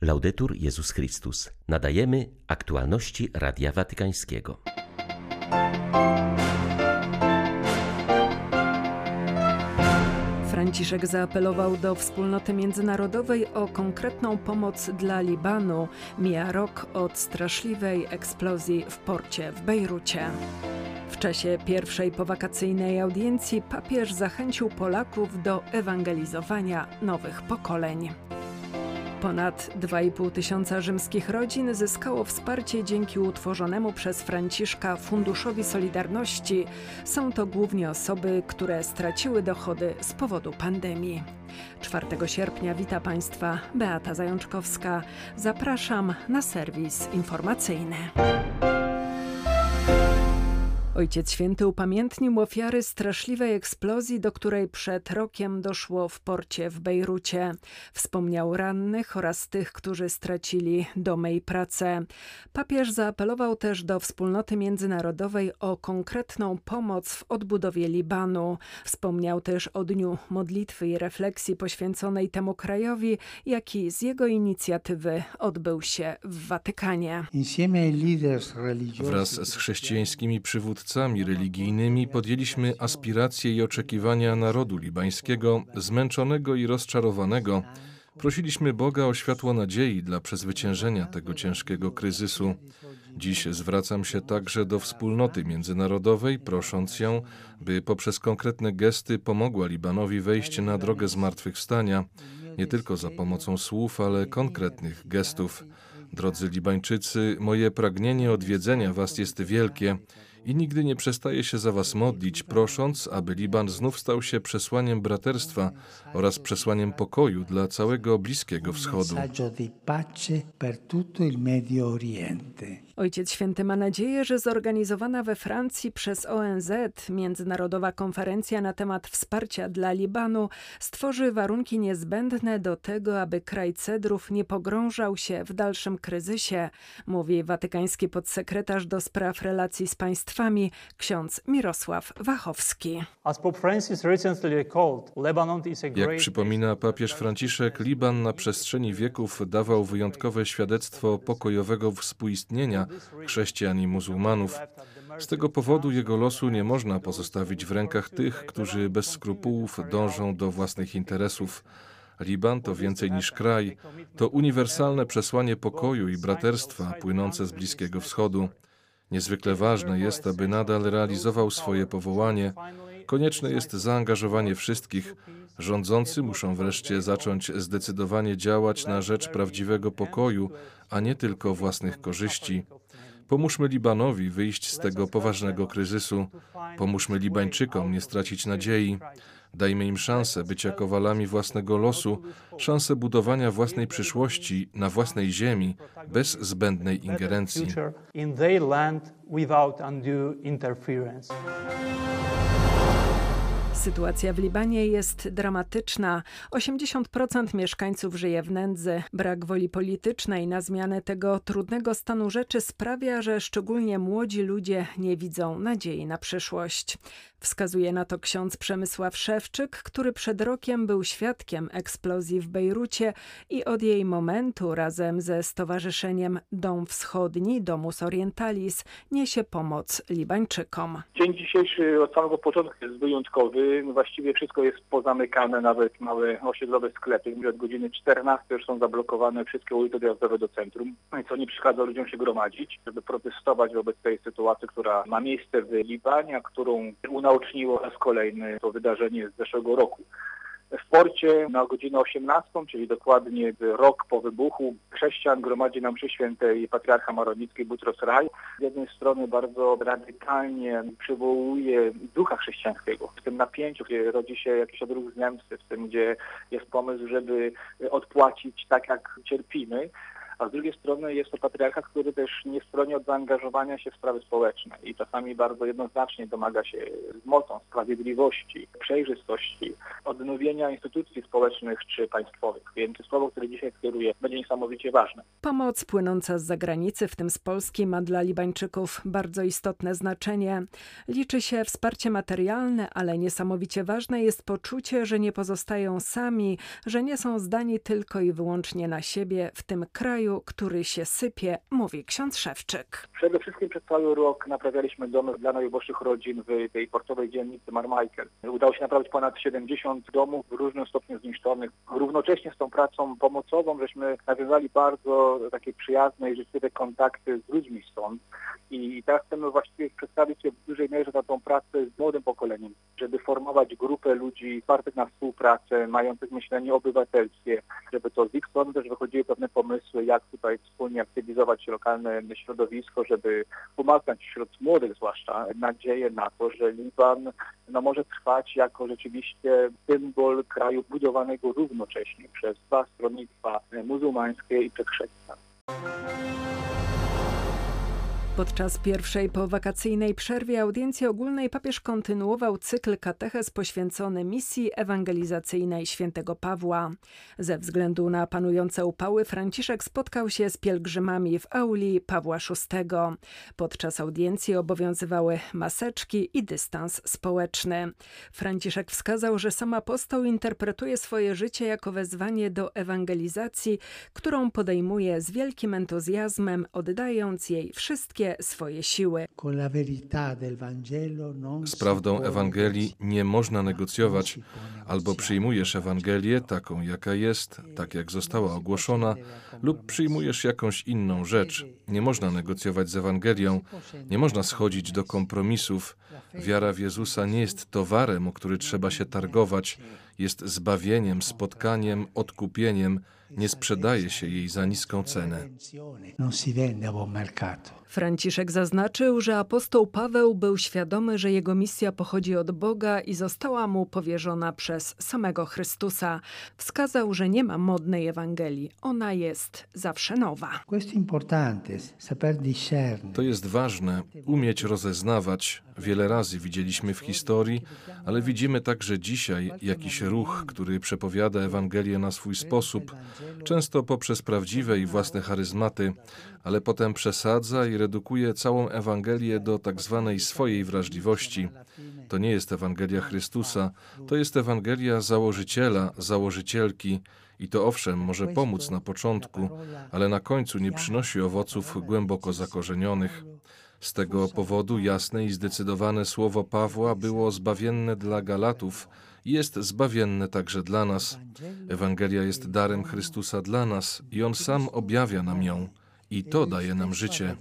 Laudetur Jezus Chrystus. Nadajemy aktualności Radia Watykańskiego. Franciszek zaapelował do wspólnoty międzynarodowej o konkretną pomoc dla Libanu. Mija rok od straszliwej eksplozji w porcie w Bejrucie. W czasie pierwszej powakacyjnej audiencji papież zachęcił Polaków do ewangelizowania nowych pokoleń. Ponad 2,5 tysiąca rzymskich rodzin zyskało wsparcie dzięki utworzonemu przez Franciszka Funduszowi Solidarności. Są to głównie osoby, które straciły dochody z powodu pandemii. 4 sierpnia wita Państwa Beata Zajączkowska. Zapraszam na serwis informacyjny. Ojciec Święty upamiętnił ofiary straszliwej eksplozji, do której przed rokiem doszło w porcie w Bejrucie. Wspomniał rannych oraz tych, którzy stracili domy i pracę. Papież zaapelował też do wspólnoty międzynarodowej o konkretną pomoc w odbudowie Libanu. Wspomniał też o dniu modlitwy i refleksji poświęconej temu krajowi, jaki z jego inicjatywy odbył się w Watykanie. Wraz z chrześcijańskimi przywódcami przywódcami religijnymi podjęliśmy aspiracje i oczekiwania narodu libańskiego, zmęczonego i rozczarowanego. Prosiliśmy Boga o światło nadziei dla przezwyciężenia tego ciężkiego kryzysu. Dziś zwracam się także do wspólnoty międzynarodowej, prosząc ją, by poprzez konkretne gesty pomogła Libanowi wejść na drogę zmartwychwstania, nie tylko za pomocą słów, ale konkretnych gestów. Drodzy Libańczycy, moje pragnienie odwiedzenia Was jest wielkie i nigdy nie przestaje się za was modlić, prosząc, aby Liban znów stał się przesłaniem braterstwa oraz przesłaniem pokoju dla całego Bliskiego Wschodu. Ojciec Święty ma nadzieję, że zorganizowana we Francji przez ONZ Międzynarodowa Konferencja na temat wsparcia dla Libanu stworzy warunki niezbędne do tego, aby kraj Cedrów nie pogrążał się w dalszym kryzysie, mówi watykański podsekretarz do spraw relacji z państwami ksiądz Mirosław Wachowski. Jak przypomina papież Franciszek, Liban na przestrzeni wieków dawał wyjątkowe świadectwo pokojowego współistnienia chrześcijan i muzułmanów. Z tego powodu jego losu nie można pozostawić w rękach tych, którzy bez skrupułów dążą do własnych interesów. Liban to więcej niż kraj, to uniwersalne przesłanie pokoju i braterstwa płynące z Bliskiego Wschodu. Niezwykle ważne jest, aby nadal realizował swoje powołanie. Konieczne jest zaangażowanie wszystkich. Rządzący muszą wreszcie zacząć zdecydowanie działać na rzecz prawdziwego pokoju, a nie tylko własnych korzyści. Pomóżmy Libanowi wyjść z tego poważnego kryzysu. Pomóżmy Libańczykom nie stracić nadziei. Dajmy im szansę bycia kowalami własnego losu, szansę budowania własnej przyszłości na własnej ziemi bez zbędnej ingerencji. Sytuacja w Libanie jest dramatyczna. 80% mieszkańców żyje w nędzy. Brak woli politycznej na zmianę tego trudnego stanu rzeczy sprawia, że szczególnie młodzi ludzie nie widzą nadziei na przyszłość. Wskazuje na to ksiądz Przemysław Szewczyk, który przed rokiem był świadkiem eksplozji w Bejrucie i od jej momentu razem ze Stowarzyszeniem Dom Wschodni, Domus Orientalis, niesie pomoc Libańczykom. Dzień dzisiejszy od samego początku jest wyjątkowy. Właściwie wszystko jest pozamykane, nawet małe osiedlowe sklepy. Od godziny 14 już są zablokowane wszystkie ulice dojazdowe do centrum, no co nie przeszkadza ludziom się gromadzić, żeby protestować wobec tej sytuacji, która ma miejsce w Libanie, a którą unaoczniło raz kolejny to wydarzenie z zeszłego roku. W porcie na godzinę 18, czyli dokładnie rok po wybuchu, chrześcijan gromadzi nam przy świętej patriarcha maronickiej Butros Raj. Z jednej strony bardzo radykalnie przywołuje ducha chrześcijańskiego. W tym napięciu, gdzie rodzi się jakiś odruch zemsty, w tym, gdzie jest pomysł, żeby odpłacić tak, jak cierpimy a z drugiej strony jest to patriarcha, który też nie stroni od zaangażowania się w sprawy społeczne i czasami bardzo jednoznacznie domaga się mocą sprawiedliwości, przejrzystości, odnowienia instytucji społecznych czy państwowych. Więc słowo, które dzisiaj skieruję, będzie niesamowicie ważne. Pomoc płynąca z zagranicy, w tym z Polski, ma dla Libańczyków bardzo istotne znaczenie. Liczy się wsparcie materialne, ale niesamowicie ważne jest poczucie, że nie pozostają sami, że nie są zdani tylko i wyłącznie na siebie w tym kraju, który się sypie, mówi ksiądz Szewczyk. Przede wszystkim przez cały rok naprawialiśmy domy dla najuboższych rodzin w tej portowej dzielnicy Marmichael. Udało się naprawić ponad 70 domów w różnym stopniu zniszczonych. Równocześnie z tą pracą pomocową żeśmy nawiązali bardzo takie przyjazne i życzliwe kontakty z ludźmi stąd. I teraz chcemy właściwie przedstawić się w dużej mierze na tą pracę z młodym pokoleniem, żeby formować grupę ludzi otwartych na współpracę, mających myślenie obywatelskie, żeby to z ich strony też wychodziły pewne pomysły, jak tutaj wspólnie aktywizować lokalne środowisko, żeby umacniać wśród młodych zwłaszcza nadzieję na to, że Liban no, może trwać jako rzeczywiście symbol kraju budowanego równocześnie przez dwa stronnictwa muzułmańskie i przez chrześcijan. Podczas pierwszej powakacyjnej przerwie audiencji ogólnej papież kontynuował cykl katechez poświęcony misji ewangelizacyjnej świętego Pawła. Ze względu na panujące upały Franciszek spotkał się z pielgrzymami w auli Pawła VI. Podczas audiencji obowiązywały maseczki i dystans społeczny. Franciszek wskazał, że sam apostoł interpretuje swoje życie jako wezwanie do ewangelizacji, którą podejmuje z wielkim entuzjazmem, oddając jej wszystkie swoje siły. Z prawdą Ewangelii nie można negocjować. Albo przyjmujesz Ewangelię taką, jaka jest, tak jak została ogłoszona, lub przyjmujesz jakąś inną rzecz. Nie można negocjować z Ewangelią, nie można schodzić do kompromisów. Wiara w Jezusa nie jest towarem, o który trzeba się targować, jest zbawieniem, spotkaniem, odkupieniem. Nie sprzedaje się jej za niską cenę. Franciszek zaznaczył, że apostoł Paweł był świadomy, że jego misja pochodzi od Boga i została mu powierzona przez samego Chrystusa. Wskazał, że nie ma modnej Ewangelii, ona jest zawsze nowa. To jest ważne, umieć rozeznawać. Wiele razy widzieliśmy w historii, ale widzimy także dzisiaj jakiś ruch, który przepowiada Ewangelię na swój sposób, często poprzez prawdziwe i własne charyzmaty, ale potem przesadza i redukuje całą Ewangelię do tak zwanej swojej wrażliwości. To nie jest Ewangelia Chrystusa, to jest Ewangelia założyciela, założycielki. I to owszem może pomóc na początku, ale na końcu nie przynosi owoców głęboko zakorzenionych. Z tego powodu jasne i zdecydowane słowo Pawła było zbawienne dla Galatów jest zbawienne także dla nas. Ewangelia jest darem Chrystusa dla nas i On sam objawia nam ją. I to daje nam życie.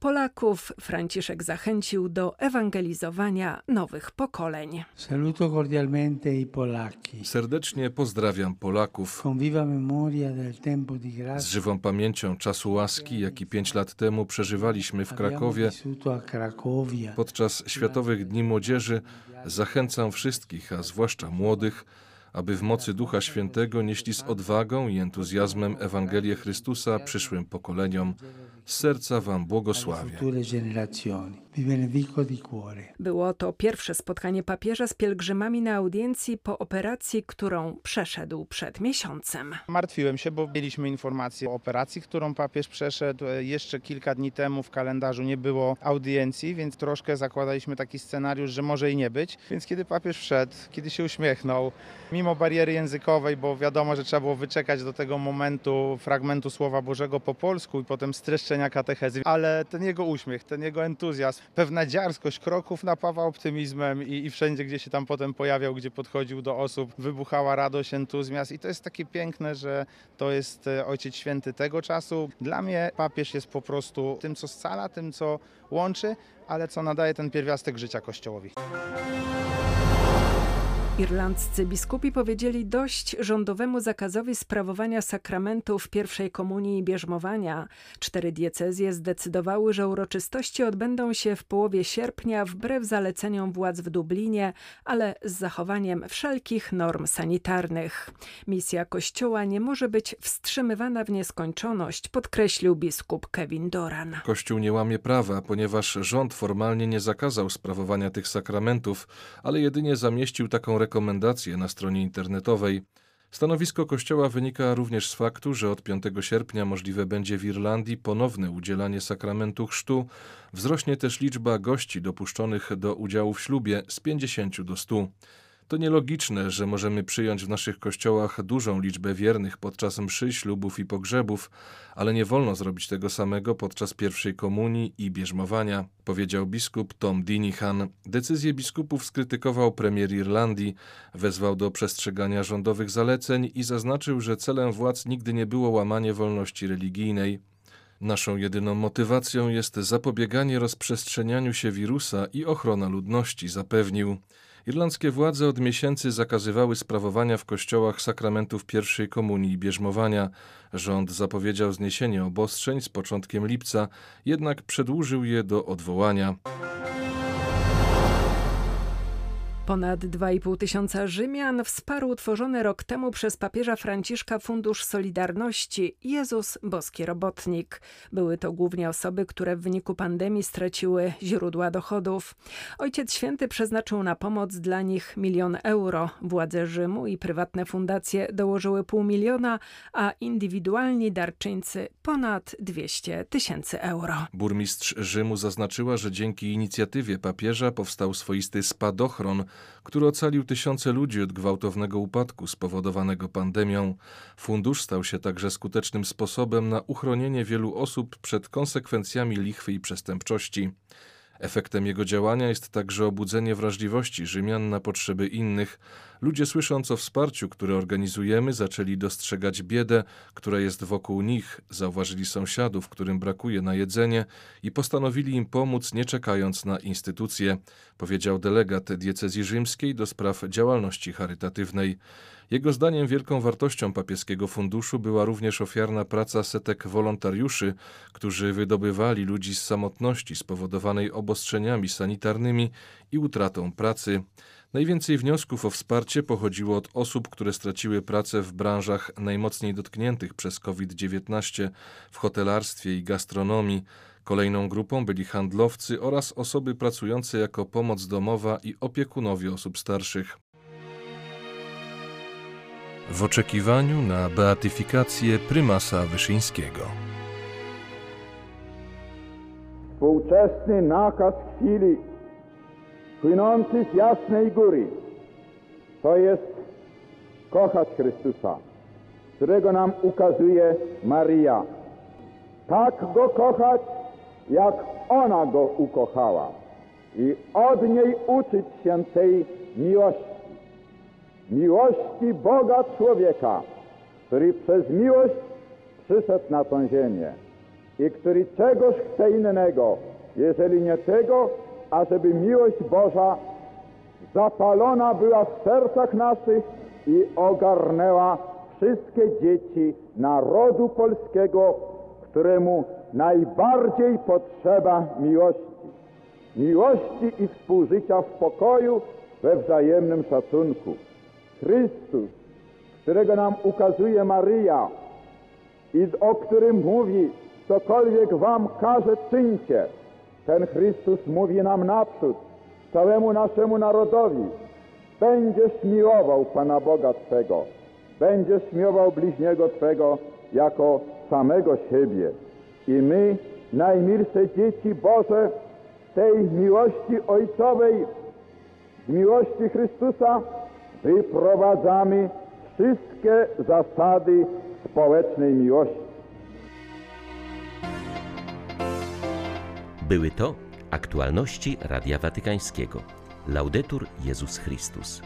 Polaków Franciszek zachęcił do ewangelizowania nowych pokoleń. Saluto cordialmente i Polacchi. Serdecznie pozdrawiam Polaków. Con viva memoria del tempo di grazia. Z żywą pamięcią czasu łaski, jaki pięć lat temu przeżywaliśmy w Krakowie, Vissuto a Cracovia. podczas Światowych Dni Młodzieży, zachęcam wszystkich, a zwłaszcza młodych, aby w mocy Ducha Świętego nieśli z odwagą i entuzjazmem Ewangelię Chrystusa przyszłym pokoleniom. Z serca Wam błogosławię. Było to pierwsze spotkanie papieża z pielgrzymami na audiencji po operacji, którą przeszedł przed miesiącem. Martwiłem się, bo mieliśmy informację o operacji, którą papież przeszedł. Jeszcze kilka dni temu w kalendarzu nie było audiencji, więc troszkę zakładaliśmy taki scenariusz, że może i nie być. Więc kiedy papież wszedł, kiedy się uśmiechnął, mimo bariery językowej, bo wiadomo, że trzeba było wyczekać do tego momentu fragmentu Słowa Bożego po polsku i potem streszczenia katechezy, ale ten jego uśmiech, ten jego entuzjazm, pewna dziarskość kroków napawa optymizmem i, i wszędzie, gdzie się tam potem pojawiał, gdzie podchodził do osób, wybuchała radość, entuzjazm i to jest takie piękne, że to jest e, Ojciec Święty tego czasu. Dla mnie papież jest po prostu tym, co scala, tym, co łączy, ale co nadaje ten pierwiastek życia Kościołowi. Irlandzcy biskupi powiedzieli dość rządowemu zakazowi sprawowania sakramentów pierwszej komunii i bierzmowania. Cztery diecezje zdecydowały, że uroczystości odbędą się w połowie sierpnia wbrew zaleceniom władz w Dublinie, ale z zachowaniem wszelkich norm sanitarnych. Misja Kościoła nie może być wstrzymywana w nieskończoność, podkreślił biskup Kevin Doran. Kościół nie łamie prawa, ponieważ rząd formalnie nie zakazał sprawowania tych sakramentów, ale jedynie zamieścił taką rekomendację rekomendacje na stronie internetowej. Stanowisko Kościoła wynika również z faktu, że od 5 sierpnia możliwe będzie w Irlandii ponowne udzielanie sakramentu chrztu. Wzrośnie też liczba gości dopuszczonych do udziału w ślubie z 50 do 100. To nielogiczne, że możemy przyjąć w naszych kościołach dużą liczbę wiernych podczas mszy, ślubów i pogrzebów, ale nie wolno zrobić tego samego podczas pierwszej komunii i bierzmowania, powiedział biskup Tom Dinihan. Decyzję biskupów skrytykował premier Irlandii, wezwał do przestrzegania rządowych zaleceń i zaznaczył, że celem władz nigdy nie było łamanie wolności religijnej. Naszą jedyną motywacją jest zapobieganie rozprzestrzenianiu się wirusa i ochrona ludności, zapewnił. Irlandzkie władze od miesięcy zakazywały sprawowania w kościołach sakramentów pierwszej komunii i bierzmowania. Rząd zapowiedział zniesienie obostrzeń z początkiem lipca, jednak przedłużył je do odwołania. Ponad 2,5 tysiąca Rzymian wsparł utworzony rok temu przez papieża Franciszka Fundusz Solidarności Jezus Boski Robotnik. Były to głównie osoby, które w wyniku pandemii straciły źródła dochodów. Ojciec Święty przeznaczył na pomoc dla nich milion euro. Władze Rzymu i prywatne fundacje dołożyły pół miliona, a indywidualni darczyńcy ponad 200 tysięcy euro. Burmistrz Rzymu zaznaczyła, że dzięki inicjatywie papieża powstał swoisty spadochron, który ocalił tysiące ludzi od gwałtownego upadku spowodowanego pandemią. Fundusz stał się także skutecznym sposobem na uchronienie wielu osób przed konsekwencjami lichwy i przestępczości. Efektem jego działania jest także obudzenie wrażliwości Rzymian na potrzeby innych. Ludzie słysząc o wsparciu, które organizujemy, zaczęli dostrzegać biedę, która jest wokół nich, zauważyli sąsiadów, którym brakuje na jedzenie i postanowili im pomóc, nie czekając na instytucje, powiedział delegat diecezji rzymskiej do spraw działalności charytatywnej. Jego zdaniem wielką wartością papieskiego funduszu była również ofiarna praca setek wolontariuszy, którzy wydobywali ludzi z samotności spowodowanej obostrzeniami sanitarnymi i utratą pracy. Najwięcej wniosków o wsparcie pochodziło od osób, które straciły pracę w branżach najmocniej dotkniętych przez COVID-19 w hotelarstwie i gastronomii. Kolejną grupą byli handlowcy oraz osoby pracujące jako pomoc domowa i opiekunowie osób starszych w oczekiwaniu na beatyfikację prymasa Wyszyńskiego. Współczesny nakaz chwili, płynący z jasnej góry, to jest kochać Chrystusa, którego nam ukazuje Maria. Tak Go kochać, jak ona Go ukochała i od niej uczyć się tej miłości miłości Boga człowieka, który przez miłość przyszedł na tą ziemię i który czegoś chce innego, jeżeli nie tego, ażeby miłość Boża zapalona była w sercach naszych i ogarnęła wszystkie dzieci narodu polskiego, któremu najbardziej potrzeba miłości. Miłości i współżycia w pokoju we wzajemnym szacunku. Chrystus, którego nam ukazuje Maryja i o którym mówi, cokolwiek wam każe, czyńcie. Ten Chrystus mówi nam naprzód, całemu naszemu narodowi, będziesz miłował Pana Boga Twego, będziesz miłował bliźniego Twego jako samego siebie. I my, najmilsze dzieci Boże, tej miłości ojcowej, miłości Chrystusa, wyprowadzamy wszystkie zasady społecznej miłości. Były to aktualności Radia Watykańskiego. Laudetur Jezus Chrystus.